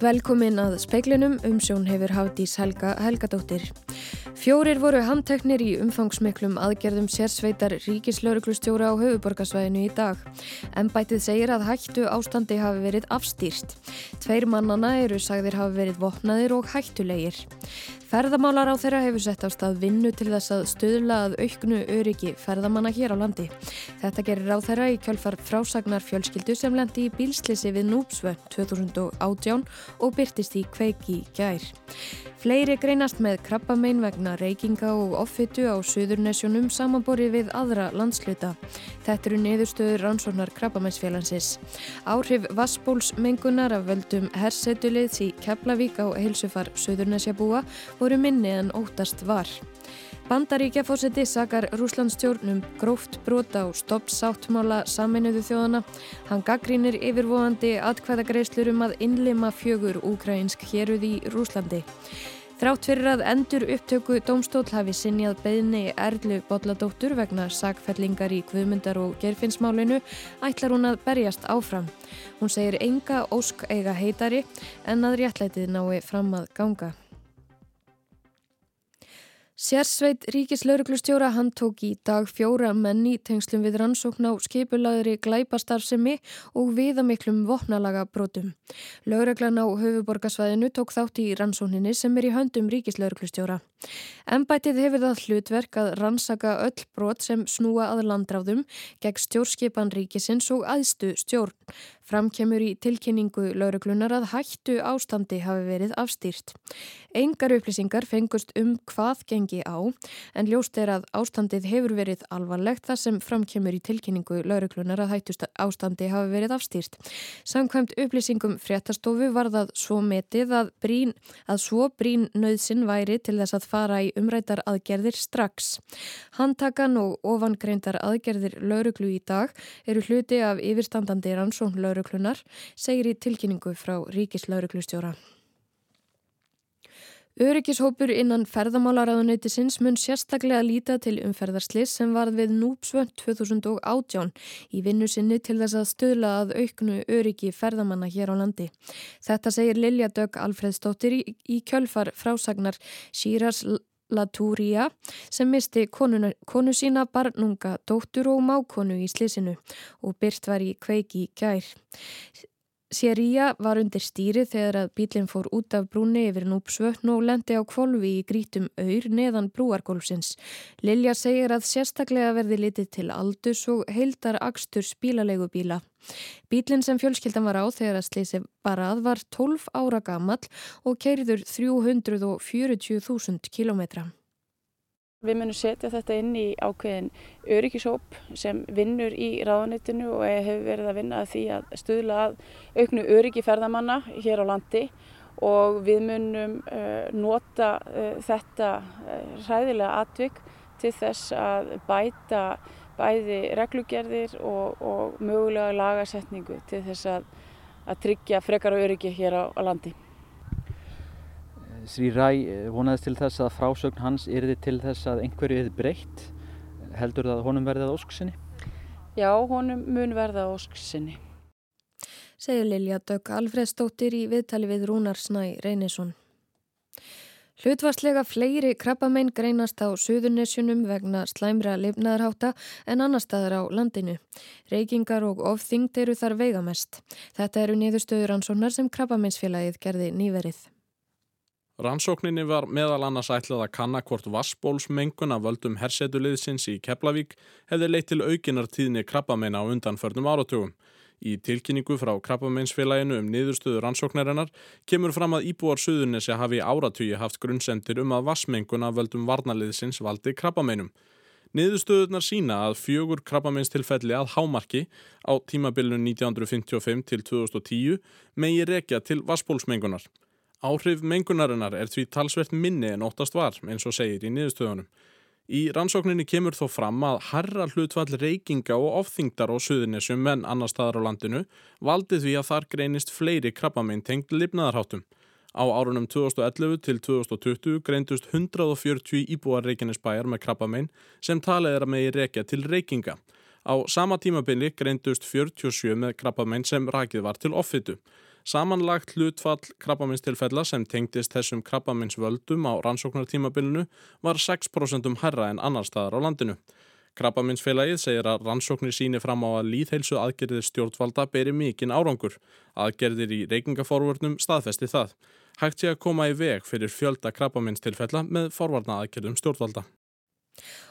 Velkomin að speiklinum um sjón hefur Hafdís Helga Helgadóttir. Fjórir voru handteknir í umfangsmiklum aðgerðum sérsveitar ríkislauruglustjóra á höfuborgarsvæðinu í dag. Embætið segir að hættu ástandi hafi verið afstýrt. Tveir mannana eru sagðir hafi verið vopnaðir og hættulegir. Ferðamálar á þeirra hefur sett á stað vinnu til þess að stöðla að auknu öryggi ferðamanna hér á landi. Þetta gerir á þeirra í kjölfar frásagnar fjölskyldu sem lendi í bílslisi við Núpsvöld 2018 og byrtist í kveiki gær. Fleiri greinast með krabbamein vegna reykinga og offitu á Suðurnesjónum samanborið við aðra landsluta. Þetta eru niðurstöður rannsóknar krabbameinsfélagsins. Áhrif vassbólsmengunar af völdum hersetuliðs í Keflavík á heilsufar Suðurnesjabúa voru minni en óttast var. Bandaríkja fórseti sakar Rúslandstjórnum gróft brota og stopp sáttmála saminuðu þjóðana. Hann gaggrínir yfirvóðandi atkvæðagreislur um að innlima fjögur úkrænsk héruð í Rúslandi. Þrátt fyrir að endur upptöku Dómstól hafi sinjað beðni Erlu Bolladóttur vegna sakfellingar í Guðmundar og Gerfinsmálinu ætlar hún að berjast áfram. Hún segir enga ósk eiga heitari en að réttlætið nái fram að ganga. Sérsveit Ríkislauruglustjóra hann tók í dag fjóra menni tengslum við rannsókn á skipulaðri glæpastarfsemi og viðamiklum vopnalaga brotum. Lauraglan á höfuborgarsvæðinu tók þátt í rannsókninni sem er í höndum Ríkislauruglustjóra. Embætið hefur það hlutverk að rannsaka öll brot sem snúa að landráðum gegn stjórnskipan ríkisins og aðstu stjórn. Framkemur í tilkynningu lauruglunar að hættu ástandi hafi verið afstýrt. Engar upplýsingar fengust um hvað gengi á en ljóst er að ástandið hefur verið alvarlegt þar sem framkemur í tilkynningu lauruglunar að hættu ástandi hafi verið afstýrt. Samkvæmt upplýsingum fréttastofu var það svo metið að, brín, að svo brín nöðsin væri til þess að fara í umrætar aðgerðir strax. Handtakan og ofangreindar aðgerðir lauruglu í dag eru hluti af yfirstandandi rannsókn lauruglu lauruglunar, segir í tilkynningu frá Ríkislauruglustjóra. Öryggishópur innan ferðamálaráðunöytisins mun sérstaklega líta til umferðarslis sem varð við Núpsvönd 2018 í vinnu sinni til þess að stöðla að auknu öryggi ferðamanna hér á landi. Þetta segir Lilja Dögg Alfredsdóttir í kjölfar frásagnar Sýrars Latúria sem misti konuna, konu sína barnunga, dóttur og mákonu í slísinu og byrt var í kveiki gær. Séríja var undir stýri þegar að bílinn fór út af brúni yfir núpsvötn og lendi á kvolvi í grítum auður neðan brúargólfsins. Lilja segir að sérstaklega verði litið til aldus og heildar akstur spílalegubíla. Bílinn sem fjölskyldan var á þegar að sleysi barað var 12 ára gammal og keiriður 340.000 kilometra. Við munum setja þetta inn í ákveðin öryggishóp sem vinnur í ráðanitinu og hefur verið að vinna að því að stuðla að auknu öryggi ferðamanna hér á landi og við munum uh, nota uh, þetta uh, ræðilega atvik til þess að bæta bæði reglugerðir og, og mögulega lagasetningu til þess að, að tryggja frekar öryggi hér á, á landi. Sri Ræ eh, vonaðist til þess að frásögn hans yrði til þess að einhverju hefði breytt. Heldur það að honum verði að ósksinni? Já, honum mun verða að ósksinni. Segir Lilja Dögg Alfredsdóttir í viðtali við Rúnar Snæ Reynisson. Hlutvarslega fleiri krabbamein greinast á Suðurnesjunum vegna slæmra lifnaðarháta en annar staðar á landinu. Reykingar og ofþyngd eru þar veigamest. Þetta eru niðurstöður ansóknar sem krabbameinsfélagið gerði nýverið. Rannsókninni var meðal annars ætlað að kanna hvort vassbólsmengun af völdum hersetuliðsins í Keflavík hefði leitt til aukinar tíðni krabbameina á undanförnum áratugum. Í tilkynningu frá krabbameinsfélaginu um niðurstöðu rannsóknarinnar kemur fram að íbúar Suðunissi hafi áratugi haft grunnsendir um að vassmengun af völdum varnaliðsins valdi krabbameinum. Niðurstöðunar sína að fjögur krabbameinstilfelli að hámarki á tímabilinu 1955 til 2010 megi rekja til vassbólsmengunar. Áhrif mengunarinnar er því talsvert minni en óttast var, eins og segir í niðurstöðunum. Í rannsókninni kemur þó fram að herra hlutfall reykinga og ofþingdar á suðunisum en annar staðar á landinu valdi því að þar greinist fleiri krabbamein tengd lifnaðarháttum. Á árunum 2011 til 2020 greindust 140 íbúar Reykjanesbæjar með krabbamein sem talið er að megi reykja til reykinga. Á sama tímabili greindust 47 með krabbamein sem rækið var til offitu. Samanlagt hlutfall krabbaminstilfella sem tengdist þessum krabbaminsvöldum á rannsóknartímabilinu var 6% herra en annar staðar á landinu. Krabbaminsfélagið segir að rannsóknir síni fram á að líðheilsu aðgerðið stjórnvalda beri mikinn árangur. Aðgerðir í reykingaforvörnum staðfesti það. Hægt sé að koma í veg fyrir fjölda krabbaminstilfella með forvarna aðgerðum stjórnvalda.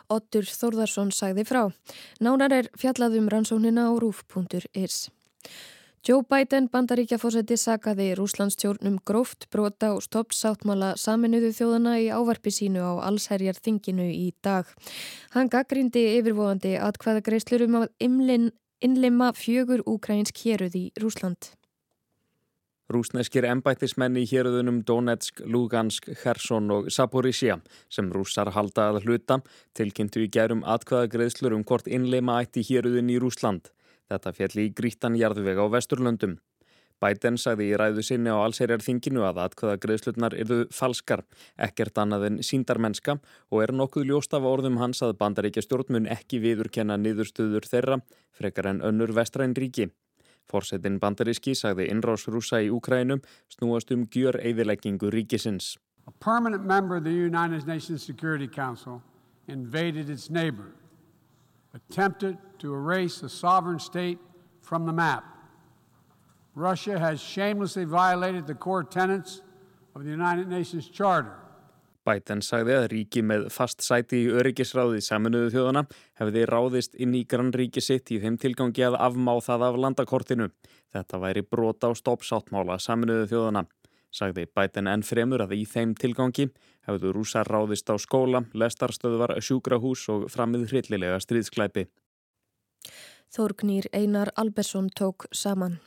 Ottur Þórðarsson sagði frá. Nánar er fjallaðum rannsóknina á rúf.is. Joe Biden bandaríkja fórseti sakaði Rúslandstjórnum gróft brota og stoppsáttmála saminuðu þjóðana í ávarpi sínu á allsherjar þinginu í dag. Hann gaggrindi yfirvóðandi að hvaða greiðslur um að innleima fjögur úkrænsk héruð í Rúsland. Rúsneskir embættismenn í héröðunum Donetsk, Lugansk, Kherson og Saporísja sem rússar halda að hluta tilkynntu í gerum atkvæðagreðslur um hvort innleima ætti héröðun í Rúsland. Þetta fjalli í grítan jarðvega á Vesturlöndum. Biden sagði í ræðu sinni á allsherjarþinginu að atkvæðagreðslutnar yrðu falskar, ekkert annað en síndarmennska og er nokkuð ljóst af orðum hans að bandaríkja stjórnmun ekki viðurkenna niðurstöður þeirra frekar en önnur vestræn ríki. Forsetin bandaríski sagði innrás rúsa í Úkrænum snúast um gjör eðileggingu ríkisins. A permanent member of the United Nations Security Council invaded its neighbor, attempted to erase a sovereign state from the map. Russia has shamelessly violated the core tenets of the United Nations Charter. Biden sagði að ríki með fast sæti í öryggisráði saminuðu þjóðana hefði ráðist inn í grannríki sitt í þeim tilgangi að afmá það af landakortinu. Þetta væri brota á stoppsáttmála saminuðu þjóðana. Sagði Biden enn fremur að í þeim tilgangi hefðu rúsar ráðist á skóla, lestarstöðvar, sjúkrahús og framið hryllilega stríðsklæpi. Þórgnýr Einar Albersson tók saman.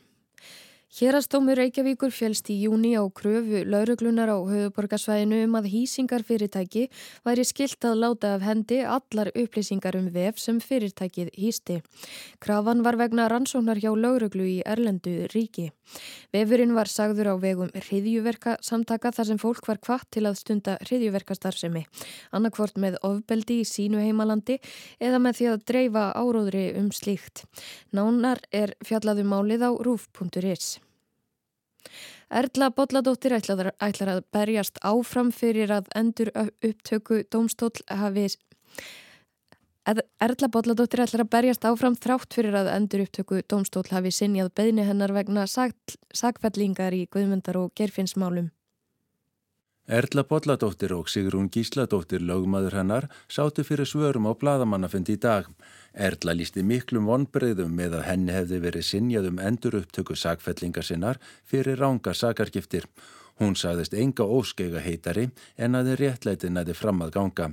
Hérastómur Reykjavíkur fjölst í júni á kröfu lauruglunar á höfuborgarsvæðinu um að hýsingarfyrirtæki væri skilt að láta af hendi allar upplýsingar um vef sem fyrirtækið hýsti. Krafan var vegna rannsóknar hjá lauruglu í Erlendu ríki. Vefurinn var sagður á vegum hriðjuverka samtaka þar sem fólk var kvart til að stunda hriðjuverkastarfsemi. Annarkvort með ofbeldi í sínu heimalandi eða með því að dreifa áróðri um slíkt. Nánar er fjallaðum málið á rúf.is. Erla Bolladóttir ætlar, ætlar að berjast áfram fyrir að endur upptöku dómstól hafi Erla Bolladóttir ætlar að berjast áfram þrátt fyrir að endur upptöku dómstól hafi sinjað beðni hennar vegna sakfellingar í Guðmundar og gerfinsmálum. Erla Bolladóttir og Sigrún Gísladóttir lögmaður hennar sátu fyrir svörum á bladamannafundi í dag. Erla lísti miklum vonbreyðum með að henni hefði verið sinjað um endur upptöku sakfellingar sinnar fyrir ránga sakargiftir. Hún sagðist enga óskeiga heitari en að þið réttleitin næði fram að ganga.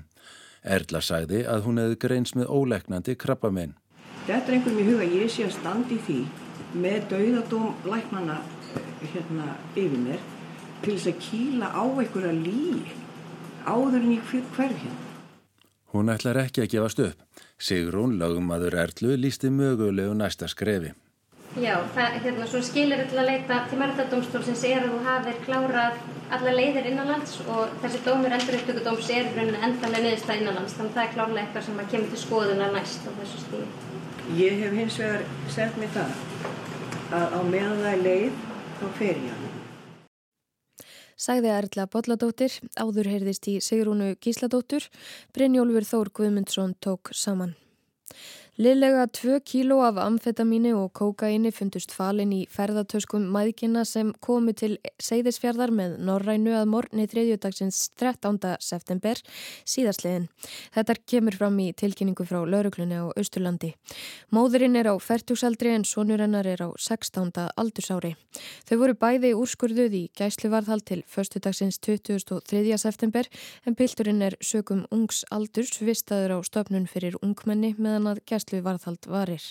Erla sagði að hún hefði greins með ólegnandi krabbamenn. Þetta er einhverjum í huga ég sé að standi því með dauðadóm læknana hérna yfir mér til þess að kýla á einhverja líf áður en ég hver hérna. Hún ætlar ekki að gefast upp. Sigrún, lögumadur Erlu, lísti mögulegu næsta skrefi. Já, það, hérna, svo skilir þetta að leita til mærðardómstólsins er að þú hafið klárað alla leiðir innanlands og þessi dómur enduruptökudóms er endanlega niðurstað innanlands, þannig að það er klárlega eitthvað sem að kemur til skoðuna næst á þessu stíði. Ég hef hins vegar sett mér það að á meðan það er leið, þá fer ég hann sagði Erla Bolladóttir, áður heyrðist í Sigrúnu Gísladóttur, Brynjólfur Þór Guðmundsson tók saman. Liðlega 2 kíló af amfetamíni og kókaini fundust falin í ferðartöskum maðkina sem komu til Seyðisfjardar með Norrænu að morni þriðjödagsins 13. september síðastliðin. Þetta kemur fram í tilkynningu frá lauruglunni á Östurlandi. Móðurinn er á færtúsaldri en sonurennar er á 16. aldursári. Þau voru bæði úrskurðuð í gæsluvarðhald til förstudagsins 23. september en pilturinn er sögum ungs aldurs vistaður á stofnun fyrir ungmenni meðan að gæslu gæslu varðhald varir.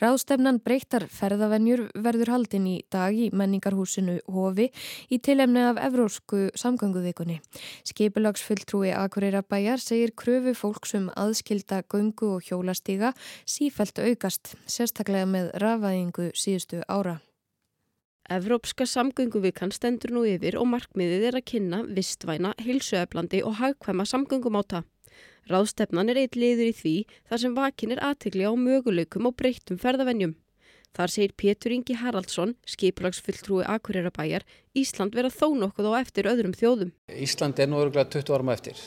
Ráðstefnan breytar ferðavennjur verður haldin í dag í menningarhúsinu Hofi í tilemni af Evrósku samgönguvikunni. Skipulagsfulltrúi Akureyra bæjar segir kröfu fólksum aðskilda göngu og hjólastíga sífælt aukast, sérstaklega með rafaðingu síðustu ára. Evrópska samgönguvikan stendur nú yfir og markmiðið er að kynna vistvæna, hilsueflandi og hagkvæma samgöngumáta. Ráðstefnan er eitt liður í því þar sem vakin er aðtegli á möguleikum og breyttum ferðavennjum. Þar segir Pétur Ingi Haraldsson, skiplagsfulltrúi Akureyrabæjar, Ísland vera þó nokkuð á eftir öðrum þjóðum. Ísland er nú öruglega 20 árum eftir,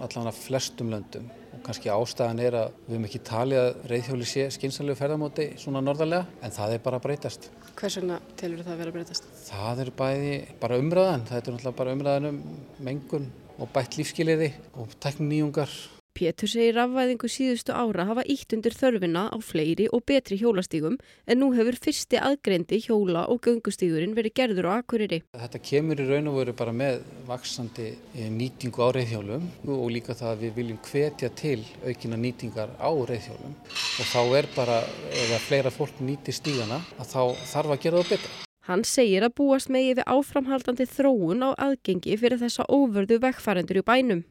allavega flestum löndum og kannski ástæðan er að við hefum ekki talið að reyðhjóli sé skynsalegu ferðamóti svona norðarlega en það er bara að breytast. Hvers vegna telur það að vera að breytast? Það er bæði bara umræðan, það er náttúrulega bara umræðan um mengun og bætt lífskiliði og tekníungar Pétur segir rafvæðingu síðustu ára hafa ítt undir þörfina á fleiri og betri hjólastígum en nú hefur fyrsti aðgreindi hjóla og göngustígurinn verið gerður á Akureyri. Þetta kemur í raun og veru bara með vaksandi eh, nýtingu á reyðhjólum og líka það að við viljum hvetja til aukina nýtingar á reyðhjólum og þá er bara, ef að fleira fólk nýtir stígana, að þá þarf að gera það betra. Hann segir að búast megið við áframhaldandi þróun á aðgengi fyrir þessa óvörðu vekkfærendur í bænum.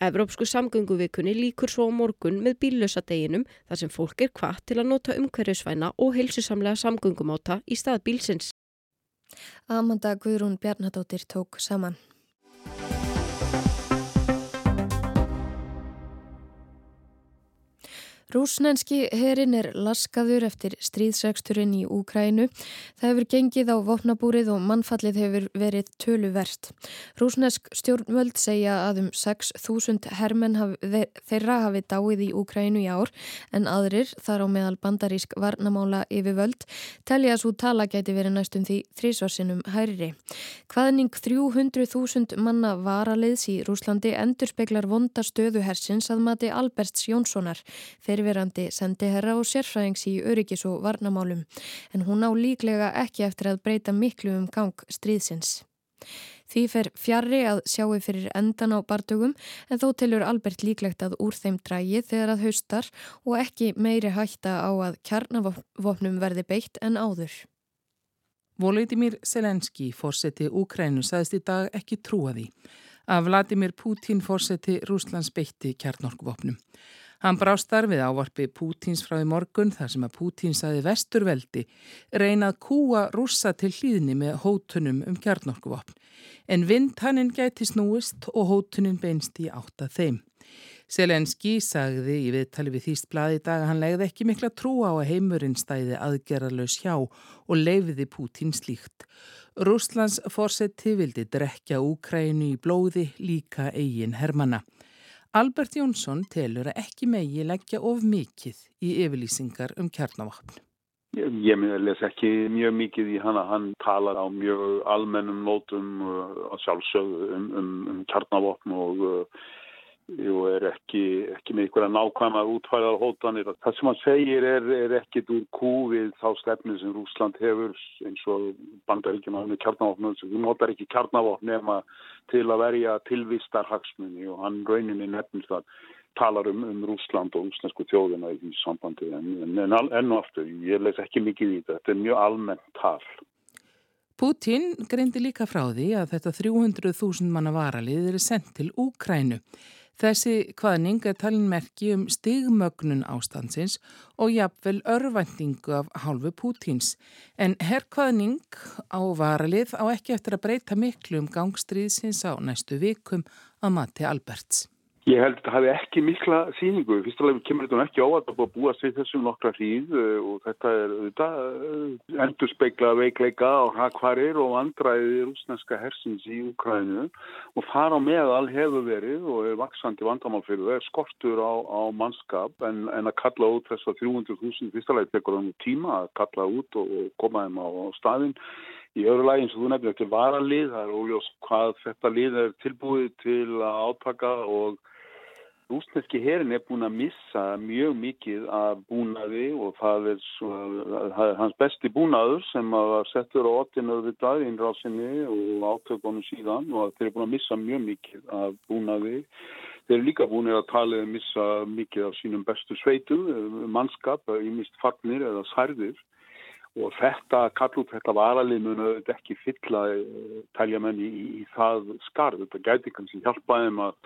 Evrópsku samgönguvikunni líkur svo á morgun með bíllösadeginum þar sem fólk er kvart til að nota umhverjusvæna og heilsusamlega samgöngumáta í stað bílsins. Amanda Guðrún Bjarnadóttir tók saman. Rúsnenski herin er laskaður eftir stríðsregsturinn í Úkrænu. Það hefur gengið á vopnabúrið og mannfallið hefur verið töluvert. Rúsnesk stjórnvöld segja að um 6.000 hermenn haf, þeirra hafi dáið í Úkrænu í ár en aðrir, þar á meðal bandarísk varnamála yfirvöld, telja svo tala gæti verið næstum því þrísvarsinum hærri. Hvaðning 300.000 manna varaliðs í Rúslandi endur speklar vonda stöðuhersins að mati Alberts Jónssonar fyrir fyrverandi sendiherra og sérfræðings í öryggis og varnamálum en hún á líklega ekki eftir að breyta miklu um gang stríðsins. Því fer fjarrri að sjáu fyrir endan á bardugum en þó tilur Albert líklegt að úr þeim drægi þegar að haustar og ekki meiri hætta á að kjarnavopnum verði beitt en áður. Volodymyr Selenski, fórseti Úkrænu, sagðist í dag ekki trúa því að Vladimir Putin fórseti Rúslands beitti kjarnorkvopnum. Hann brást þar við ávarpi Pútins frá í morgun þar sem að Pútin saði vesturveldi reynað kúa rússa til hlýðni með hótunum um kjarnorkuvopn. En vind hanninn gæti snúist og hótunin beinst í átta þeim. Selenski sagði í viðtali við Þýst bladi í dag að hann legði ekki mikla trú á að heimurinn stæði aðgerralös hjá og leifiði Pútin slíkt. Rúslands fórseti vildi drekja Úkrænu í blóði líka eigin hermana. Albert Jónsson telur að ekki megi leggja of mikið í yfirlýsingar um kjarnavapn. Ég, ég les ekki mjög mikið í hana, hann talar á mjög almennum nótum uh, sjálfsögðu um, um, um kjarnavapn og uh, og er ekki, ekki með einhverja nákvæma útfæðar hótanir. Það sem hann segir er, er ekkit úr kú við þá stefni sem Rúsland hefur eins og bandaríkjum hennu kjarnavopnum sem hún notar ekki kjarnavopn nema til að verja tilvistar hagsmunni og hann rauninni nefnist að talar um, um Rúsland og rúslandsku þjóðina í sambandi en, en, en aftur, ég leys ekki mikið í þetta, þetta er mjög almennt tal. Putin greindi líka frá því að þetta 300.000 manna varalið er sendt til Úkrænu. Þessi hvaðning er talinmerki um stigmögnun ástansins og jafnvel örvendingu af hálfu Pútins. En herrkvaðning á varalið á ekki eftir að breyta miklu um gangstriðsins á næstu vikum að mati Alberts. Ég held að það hefði ekki mikla síningu. Fyrst og alveg kemur þetta ekki á að það búið að búa sig þessum nokkra hríð eh, og þetta er auðvitað eh, endur speikla veikleika og hrakvarir og andræði rúsneska hersins í Ukrænu og þar á meðal hefur verið og er vaksandi vandamál fyrir það er skortur á, á mannskap en, en að kalla út þess að 300.000 fyrst og alveg tekur nú tíma að kalla út og, og koma þeim á, á staðinn. Í öðru lagi eins og þú nefnir þetta er varalið, það er óljós hvað þetta lið er tilbúið til að átaka og Rúsneski herin er búin að missa mjög mikið af búnaði og það er, hans besti búnaður sem var settur á 8. auðvitað innrásinni og átökunum síðan og þeir eru búin að missa mjög mikið af búnaði. Þeir eru líka búin að tala um að missa mikið af sínum bestu sveitum, mannskap, í mist farnir eða særðir og þetta kall út þetta varalið mun auðvitað ekki fylla eh, tæljamenn í, í það skarð þetta gæti kannski hjálpaði um að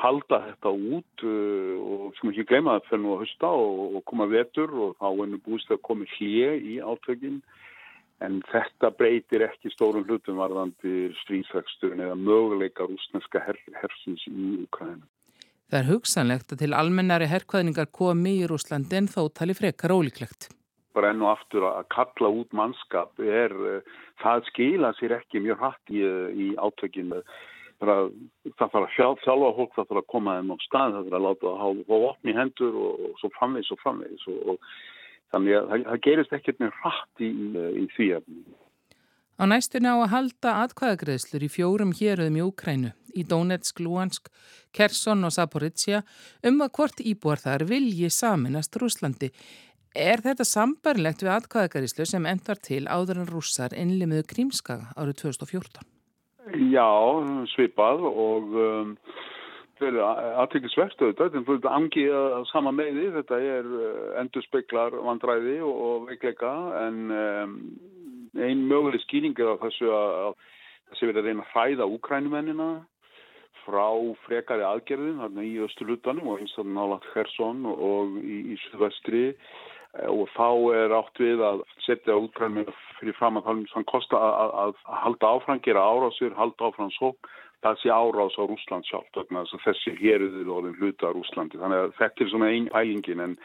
halda þetta út uh, og sem ekki gleyma það fyrir nú að hösta og, og koma vetur og þá nú búist að koma hlið í átökin en þetta breytir ekki stórum hlutum varðandi stríðsvægsturinn eða möguleika rúsneska her, hersins í Ukraina. Það er hugsanlegt að til almennari herrkvæðningar komi í Rúslandi en þó tali frekar ólíklegt. Bara enn og aftur að kalla út mannskap er, það skila sér ekki mjög hratt í, í átökinu. Það þarf að sjálfa fólk, það þarf að koma þeim á stað, það þarf að láta að hafa opni hendur og, og svo framvegs og framvegs og, og þannig að það, það gerist ekkert með hratt í, í því efni. Á næstunni á að halda atkvæðagreðslur í fjórum héröðum í Úkrænu, í Donetsk, Luhansk, Kerson og Zaporizhia um að hvort íbúar þar vilji saminast Rúslandi. Er þetta sambarlegt við atkvæðagreðslu sem endar til áður en rússar innlimiðu Krímskaga árið 2014? Já, svipað og um, er aðtrygglisvert auðvitað, þetta er angið að sama meði, þetta er uh, endur speklar vandræði og veikleika en um, einn möguleg skýring er á þessu að þessi verið að reyna að hræða úkrænumennina frá frekari aðgerðin í Östurlutanum og einstaklega nálagt Hersson og í, í Suðvestri og þá er átt við að setja útgrænum fyrir fram að það kosta að, að, halda áfram, gera árásir, halda áfram svo, það sé árás á Rúsland sjálf, þessi héruður og hluta á Rúslandi, þannig að þetta er svona einn pælingin en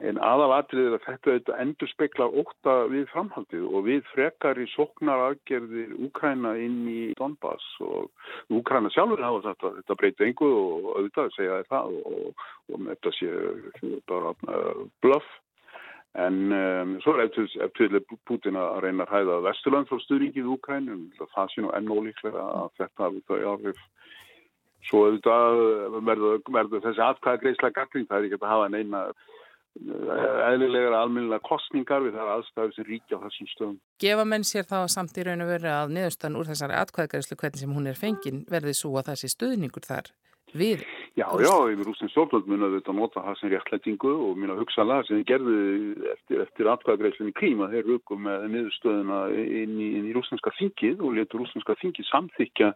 En aðalatrið er að þetta auðvitað endur spekla óta við framhaldið og við frekar í soknar aðgerðir Úkræna inn í Donbass. Og Úkræna sjálfur hafa þetta, þetta breyti enguð og auðvitað segja það og, og þetta sé bara uh, bluff. En um, svo er eftir Putin að reyna að hæða Vesturland frá stuðringið Úkrænum, það sé nú enn ólíklega að þetta hafi þau áhrif. Svo auðvitað verður, þessi atkvæða greislega gagling, það er ekki að hafa neina eðlilegar almennilega kostningar við þar aðstæðu sem ríkja á þessum stöðum. Gefa menn sér þá samt í raun og veru að niðurstan úr þessari atkvæðgæðslu hvernig sem hún er fengin verði svo að þessi stöðningur þar við? Já, já, yfir rústin stjórnvöld mun að þetta nota það sem réttlætingu og mín að hugsa alveg sem þið gerðu eftir, eftir atkvæðgæðslunni klíma þeir rökum með niðurstöðuna inn í, í rústinska þingið og letur rústinska þingið samþykja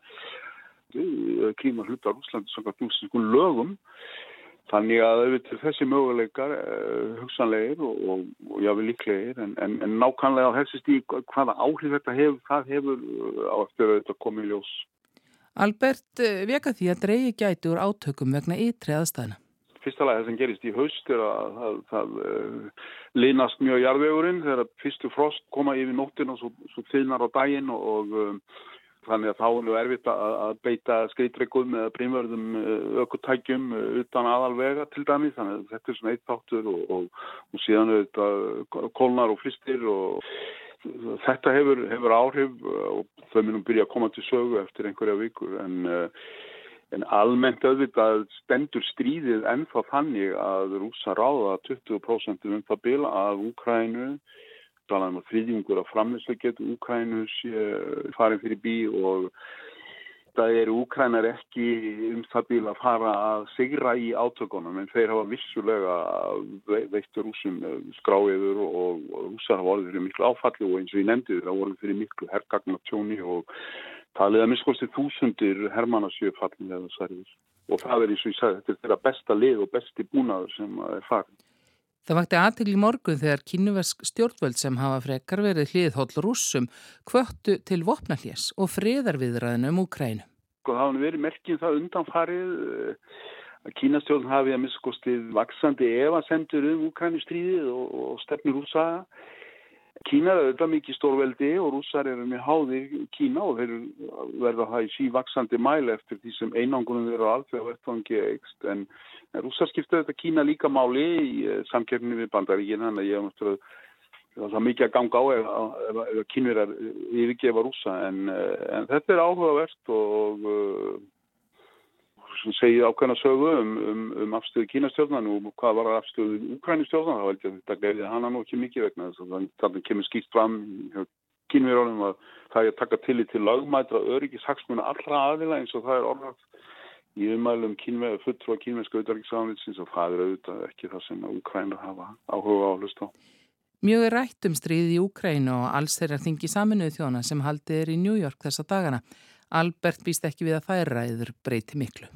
klíma hluta Rúslandi samkvæmt rústinskum lögum Þannig að auðvitað þessi möguleikar uh, hugsanlegir og, og, og jáfnveg líklegir en, en, en nákvæmlega á þessi stík hvaða áhrif þetta hefur, það hefur uh, á eftir að þetta komi í ljós. Albert, uh, veka því að dreyji gæti úr átökum vegna ytri aðstæðina? Fyrsta það sem gerist í haust er að það, það uh, linast mjög jarðvegurinn þegar fyrstu frost koma yfir nóttin og svo, svo þinnar á daginn og, og um, Þannig að þá er nú erfitt að beita skreitreikuðum eða prímverðum ökutækjum utan aðalvega til dæmi. Þannig að þetta er svona eitt þáttur og, og, og síðan auðvitað kólnar og fristir og þetta hefur, hefur áhrif og þau munum byrja að koma til sögu eftir einhverja vikur. En, en almennt auðvitað stendur stríðið ennþá þannig að rúsa ráða 20% um það bila að Úkrænu talaðum að þrýðjungur af framleyslu getur Úkrænus farin fyrir bí og það eru Úkrænar ekki um það bíl að fara að sigra í átökunum en þeir hafa vissulega veittur úsum skráiður og, og úsar hafa orðið fyrir miklu áfalli og eins og ég nefndi það orðið fyrir miklu herrgagnatjóni og talið að miskosti þúsundir hermannasjöfallin eða særður og það er eins og ég sagði þetta er þeirra besta lið og besti búnaður sem er farin. Það vakti aðtegl í morgun þegar kínuversk stjórnvöld sem hafa frekar verið hliðhóll rússum kvöttu til vopnallés og friðarviðræðinu um Úkrænu. Það hafa verið merkjum það undanfarið að kínastjórn hafi að miskostið vaksandi evasendur um Úkrænustríðið og, og stefnir rúsa. Kína er auðvitað mikið stórveldi og rússar eru með háðir Kína og verða það í sívaksandi mæli eftir því sem einangunum verður alveg á vettvangi ekst en rússar skipta þetta Kína líka máli í samkerfni við bandaríkina að ég hef náttúrulega það er mikið að ganga á ef, ef, ef kynverjar yfirgefa rússa. En, en þetta er áhugavert og sem segið ákveðna sögu um, um, um afstöðu kínastjórnan og hvað var afstöðu úkrænistjórnan, þá held ég að þetta greiði hana nú ekki mikið vegna þess að þannig kemur skýrt fram kínverjónum að það er að taka tillit til lagmætra öryggis hagsmuna allra aðila eins og það er orðað í umælum kínverðu fulltrú að kínverðska auðvitaðriksafnitsins og það er auðvitað ekki það sem úkrænar hafa áhuga á að hlusta á. Mjög er rætt um stríði í Úkrænu og alls þeirra þingi saminuð þjóna sem haldið er í New York þessa dagana. Albert býst ekki við að þær ræður breyti miklu.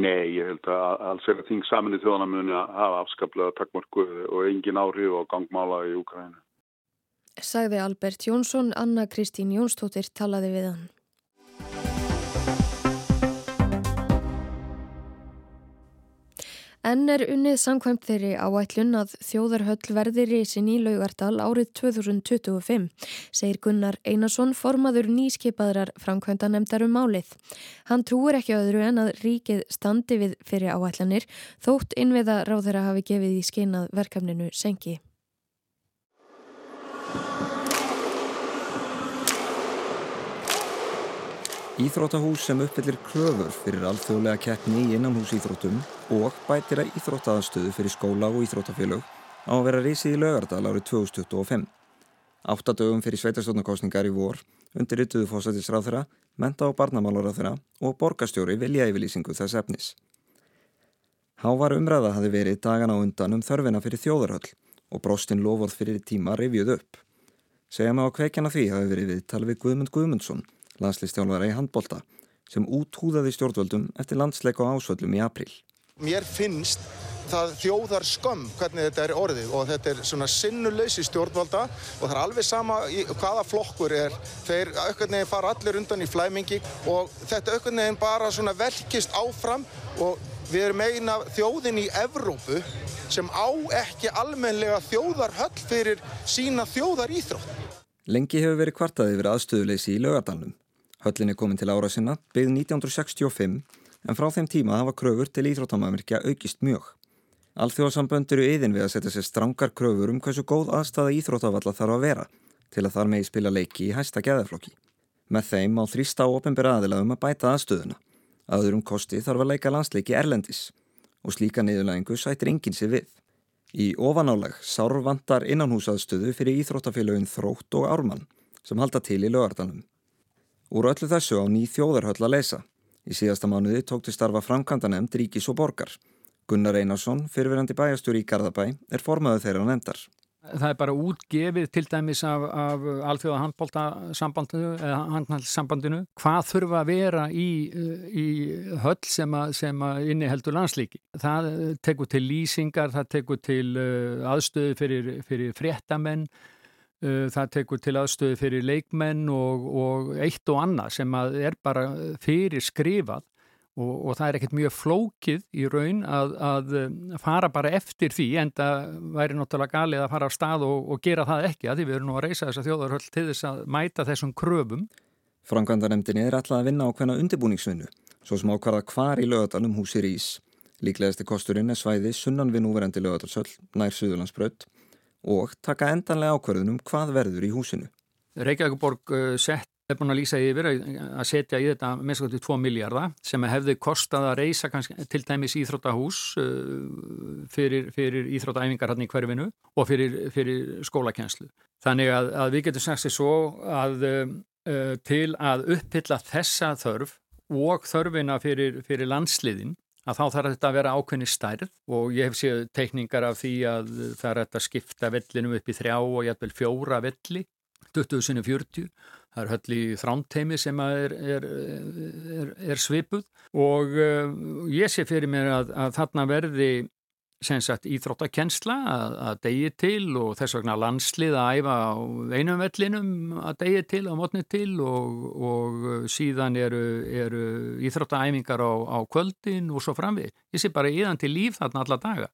Nei, ég held að alls er að þing saminni þjóðana muni að hafa afskaplega takkmörku og engin áhrif og gangmála í Úkræna. Sagði Albert Jónsson, Anna Kristín Jónstóttir talaði við hann. En er unnið samkvæmt þeirri áætlun að þjóðarhöll verði risin í Laugardal árið 2025, segir Gunnar Einarsson formaður nýskipaðrar framkvæmda nefndar um málið. Hann trúir ekki öðru en að ríkið standi við fyrir áætlanir þótt innviða ráðara hafi gefið í skeinað verkefninu senki. Íþróttahús sem uppfyllir kröfur fyrir alþjóðlega keppni í innanhúsíþróttum og bætir að íþróttaðarstöðu fyrir skóla og íþróttafélög á að vera risið í lögardal árið 2025. Áttadögum fyrir sveitarstofnarkostningar í vor undir yttuðu fósættisráþurra, menta og barnamálaráþurra og borgastjóri vilja yfirlýsingu þess efnis. Hávar umræða hafi verið dagan á undan um þörfina fyrir þjóðarhöll og brostinn lofóð fyrir tíma revjuð upp. Segja mig á kveikjana því hafi verið við talvið Guðmund Guðmundsson landslistjálfara í handbolta sem úthúðaði stjórnvöldum eftir landsleik og ásvöldum í april. Mér finnst það þjóðar skömm hvernig þetta er orðið og þetta er svona sinnuleysi stjórnvalda og það er alveg sama hvaða flokkur er. Þeir aukvöldin veginn fara allir undan í flæmingi og þetta aukvöldin veginn bara svona velkist áfram og við erum eina þjóðin í Evrópu sem á ekki almenlega þjóðarhöll fyrir sína þjóðar íþrótt. Lengi hefur verið kvartaði yfir aðstöðuleysi í lögadalnum. Höllin er komin til ára sinna, byggð 1965, en frá þeim tíma hafa kröfur til íþróttamæðmerkja aukist mjög. Alþjóðsambönd eru yðin við að setja sér strangar kröfur um hversu góð aðstæða íþróttavalla þarf að vera til að þar megi spila leiki í hæsta geðaflokki. Með þeim má þrýsta á ofinbæra aðila um að bæta aðstöðuna. Aðurum kosti þarf að leika landsleiki erlendis og slíka niðurlægingu sætir enginn sér við. Í ofanálag sárvandar innanhúsaðstöðu fyrir íþróttafélagin Þrótt og Ármann sem halda til í lögardanum. Úr öllu þessu á ný þjóðarhöll að leysa. Í síðasta mánuði tók til starfa framkantanemnd Ríkis og Borgar. Gunnar Einarsson, fyrirverandi bæjastúri í Garðabæ, er formaðu þeirra nefndar. Það er bara útgefið til dæmis af, af alþjóða handbóltasambandinu hvað þurfa að vera í, í höll sem að, sem inniheldur landslíki. Það tekur til lýsingar, það tekur til uh, aðstöðu fyrir, fyrir fréttamenn, það tekur til aðstöðu fyrir leikmenn og, og eitt og annað sem er bara fyrir skrifað og, og það er ekkert mjög flókið í raun að, að fara bara eftir því en það væri náttúrulega galið að fara á stað og, og gera það ekki að því við erum nú að reysa þessa þjóðarhöll til þess að mæta þessum kröfum. Frangandanemdini er alltaf að vinna á hvenna undirbúningsvinnu svo sem ákvarða hvar í lögadalum húsir ís. Líklegasti kosturinn er svæði sunnan við núverandi lögadalsöll nær Suðurlandsbrödd og taka endanlega ákverðunum hvað verður í húsinu. Reykjavíkuborg uh, sett er búin að lýsa yfir að setja í þetta með 2 miljardar sem hefði kostað að reysa kannski, til dæmis íþróttahús uh, fyrir, fyrir íþróttaæfingar hann í hverfinu og fyrir, fyrir skólakenslu. Þannig að, að við getum sagt sér svo að uh, til að upphylla þessa þörf og þörfina fyrir, fyrir landsliðin að þá þarf þetta að vera ákveðni stærð og ég hef séð teikningar af því að það er að skipta vellinum upp í þrjá og jætvel fjóra velli 2040, það er höll í þrámteimi sem er, er, er, er svipuð og uh, ég sé fyrir mér að, að þarna verði sagt, íþróttakensla að, að degi til og þess vegna landslið að æfa á einum vellinum að degi til, á mótni til og, og síðan eru, eru íþróttaæfingar á, á kvöldin og svo framvið. Ég sé bara íðan til líf þarna alla daga.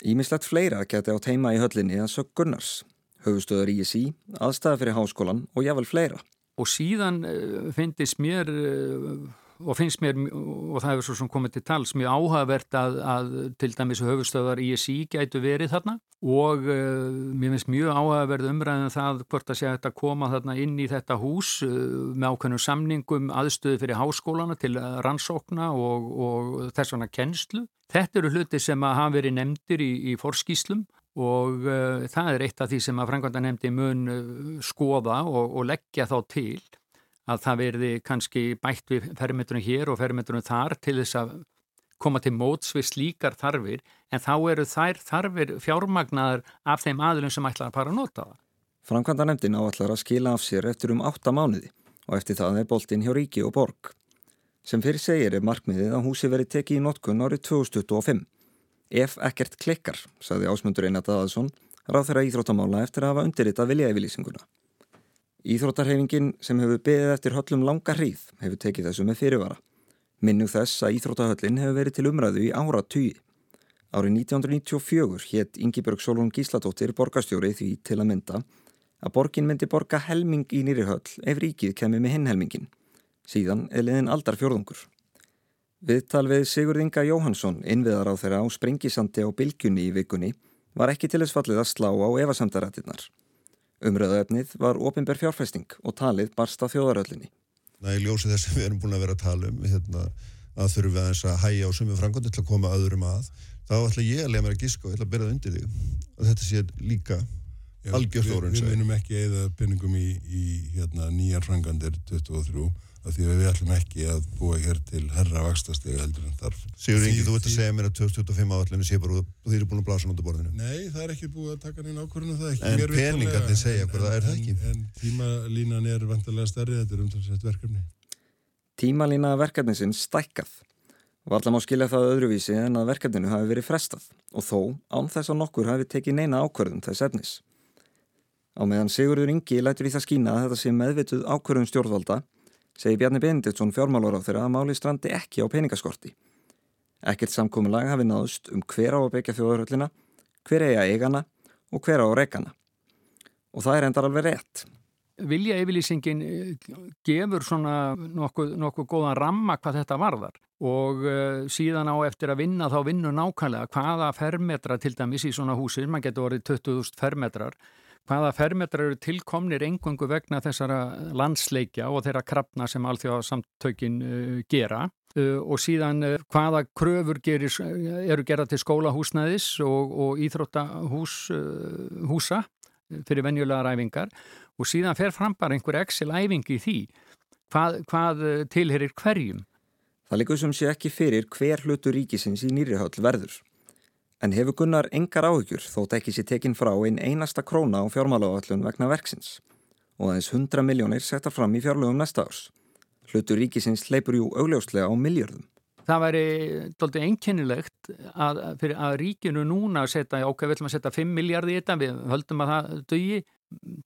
Ímislegt fleira geti á teima í höllinni að sög Gunnars, höfustöður ISI, aðstæða fyrir háskólan og jável fleira. Og síðan uh, finnist mér uh, og finnst mér, og það hefur svo sem komið til tals, mjög áhugavert að, að til dæmis höfustöðar ISI gætu verið þarna og uh, mér finnst mjög áhugaverð umræðin um það hvort að sé að koma þarna inn í þetta hús uh, með ákveðnum samningum aðstöðu fyrir háskólana til rannsókna og, og þess vegna kennslu. Þetta eru hluti sem að hafa verið nefndir í, í forskíslum og uh, það er eitt af því sem að Frankvænta nefndi mun skoða og, og leggja þá til að það verði kannski bætt við fermetrunum hér og fermetrunum þar til þess að koma til móts við slíkar þarfir en þá eru þær þarfir fjármagnaðar af þeim aðlum sem ætlar að para að nota það. Framkvæmda nefndin áallar að skila af sér eftir um 8 mánuði og eftir það er boltinn hjá Ríki og Borg. Sem fyrir segir er markmiðið að húsi veri tekið í notkun árið 2025. Ef ekkert klikkar, sagði ásmundur Einar Daðarsson, ráð þeirra íþróttamála eftir að hafa undirritað vilja yfirlýsinguna. Íþróttarhefingin sem hefur beðið eftir höllum langa hríð hefur tekið þessu með fyrirvara. Minnug þess að Íþróttahöllin hefur verið til umræðu í ára tugi. Árið 1994 hétt Yngibjörg Solon Gísladóttir borgastjóri því til að mynda að borgin myndi borga helming í nýri höll ef ríkið kemur með hinn helmingin. Síðan er liðin aldar fjörðungur. Viðtal við Sigurd Inga Jóhansson, innviðar á þeirra á sprengisandi á bylgjunni í vikunni, var ekki til þess fallið að slá á evasamdarættinnar. Umröðaefnið var ofinber fjárfæsting og talið barsta þjóðaröllinni. Það er ljósið þess að við erum búin að vera að tala um hérna, að þurfum við aðeins að hæja á sumum frangöndu til að koma öðrum að. Þá ætla ég að lega mér að giska og ég ætla að byrja það undir þig. Og þetta sé líka algjörð orðin. Við, við munum ekki eða peningum í, í hérna, nýjar frangöndir 23 af því að við ætlum ekki að búa hér til herra vakstastega heldur en þarf. Sigur Ingi, þú ert að segja mér að 2025 áallinu sé bara og þið eru búin að blása náttúr borðinu. Nei, það er ekki búið að taka neina ákvörðinu það ekki. En peningarnir segja hvað það er það ekki. En, en tímalínan er vantarlega stærri, þetta er umtalsett verkefni. Tímalína verkefnisinn stækkað. Varðla má skilja það öðruvísi en að verkefninu hafi verið frestað og þó án þess að nokkur hafi tekið neina ákvörðum þess efnis. Á meðan Sigurður Ingi lætur í það skína að þetta sé meðvituð ákvörðum stjórnvalda segi Bjarni Benediktsson fjármálur á þeirra að máli strandi ekki á peningaskorti. Ekkert samkominlag hafi náðust um hver á að byggja þjóðarhöllina, hver eiga eigana og hver á að rekana. Og það er endar alveg rétt. Vilja yfirlýsingin eh, gefur svona nokkuð, nokkuð góðan ramma hvað þetta varðar og uh, síðan á eftir að vinna þá vinnu nákvæmlega hvaða fermetra til dæmis í svona húsir, mann getur orðið 20.000 fermetrar hvaða fermetrar eru tilkomnir engungu vegna þessara landsleikja og þeirra krafna sem alþjóðasamtökin uh, gera uh, og síðan uh, hvaða kröfur gerir, eru gerða til skólahúsnaðis og, og íþróttahúsa fyrir venjulega ræfingar og síðan fer fram bara einhver Excel-æfing í því hvað, hvað tilherir hverjum. Það líkur sem sé ekki fyrir hver hlutu ríkisins í nýrihöll verður. En hefur Gunnar engar áhugjur þótt ekki sé tekin frá einn einasta króna á fjármálagállun vegna verksins og aðeins 100 miljónir setja fram í fjárlögum næsta árs. Hlutur ríkisins leipur jú augljóslega á miljörðum. Það væri doldið einkennilegt að, að ríkinu núna setja, ok, við ætlum að setja 5 miljardi í þetta, við höldum að það dögi,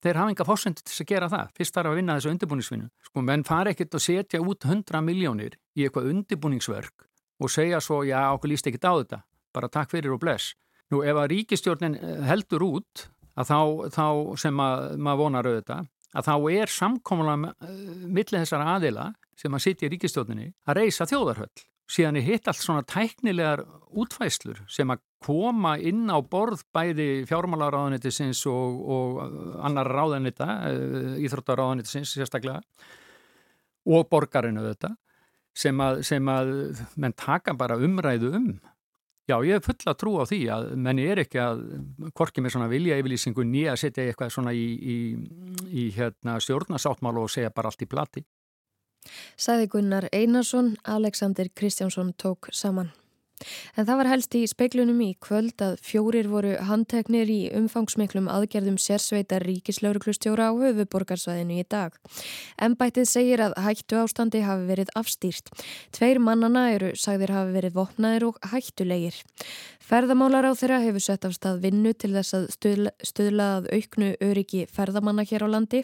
þeir hafa enga fórsend til að gera það. Fyrst þarf að vinna þessu undirbúningsvinnu. Sko, menn fara ekkert að setja út 100 miljónir í eitthvað undirbúningsverk og segja svo, já, okkur líst ekkert á þetta bara takk fyrir og bless. Nú ef að ríkistjórnin eh, heldur út að þá, þá sem að, maður vonar auðvitað, að þá er samkómulega uh, millir þessar aðila sem að sitja í ríkistjórninni að reysa þjóðarhöll. Síðan er hitt allt svona tæknilegar útfæslur sem að koma inn á borð bæði fjármálaráðanitisins og, og annar ráðanita, íþróttaráðanitisins sérstaklega og borgarinu auðvitað sem að, sem að menn taka bara umræðu um Já, ég hef fulla trú á því að menni er ekki að korkið með svona vilja yfirlýsingu nýja að setja eitthvað svona í, í, í hérna, stjórnasáttmál og segja bara allt í plati. Sæði Gunnar Einarsson, Alexander Kristjánsson tók saman. En það var helst í speiklunum í kvöld að fjórir voru handteknir í umfangsmiklum aðgerðum sérsveitar ríkislauruglustjóra á höfuborgarsvæðinu í dag. Embættið segir að hættu ástandi hafi verið afstýrt. Tveir mannana eru sagðir hafi verið vopnaðir og hættulegir. Ferðamálar á þeirra hefur sett af stað vinnu til þess að stuðla, stuðla að auknu öryggi ferðamanna hér á landi.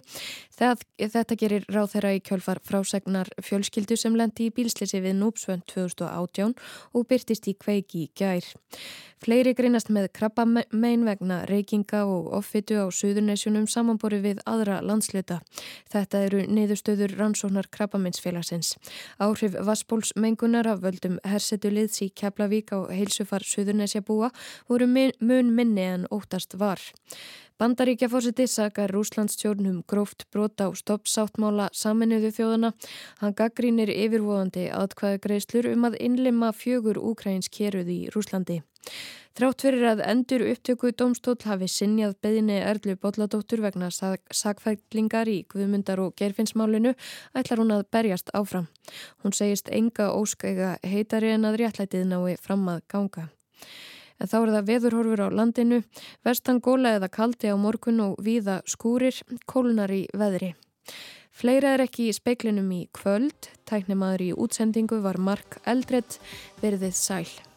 Þegar þetta gerir ráð þeirra í kjölfar frásegnar fjölskyldu sem lendi í bílslisi við Núpsvönd 2018 og byrtist í kveiki í gær. Fleiri greinast með krabbamein vegna reykinga og offitu á Suðurnesjunum samanbori við aðra landsluta. Þetta eru niðurstöður rannsóknar krabbameinsfélagsins. Áhrif Vaspólsmengunar af völdum hersetuliðs í Keflavík á heilsufar Suðurnesja búa voru mun minni en óttast var. Bandaríkja fórseti sakar Rúslandsstjórnum gróft brota á stoppsáttmála saminuðu þjóðana. Hann gaggrínir yfirvóðandi aðkvæða greiðslur um að innlima fjögur úkrænsk keruð í Rúslandi. Þrátt fyrir að endur upptöku domstól hafi sinjað beðinni Erlu Bolladóttur vegna sakfæklingar í Guðmundar og Gerfinsmálinu ætlar hún að berjast áfram. Hún segist enga óskæga heitari en að réttlætið nái fram að ganga. En þá er það veðurhorfur á landinu, vestan góla eða kaldi á morgun og víða skúrir, kólunar í veðri. Fleira er ekki í speiklinum í kvöld, tæknimaður í útsendingu var Mark Eldredd, verðið sæl.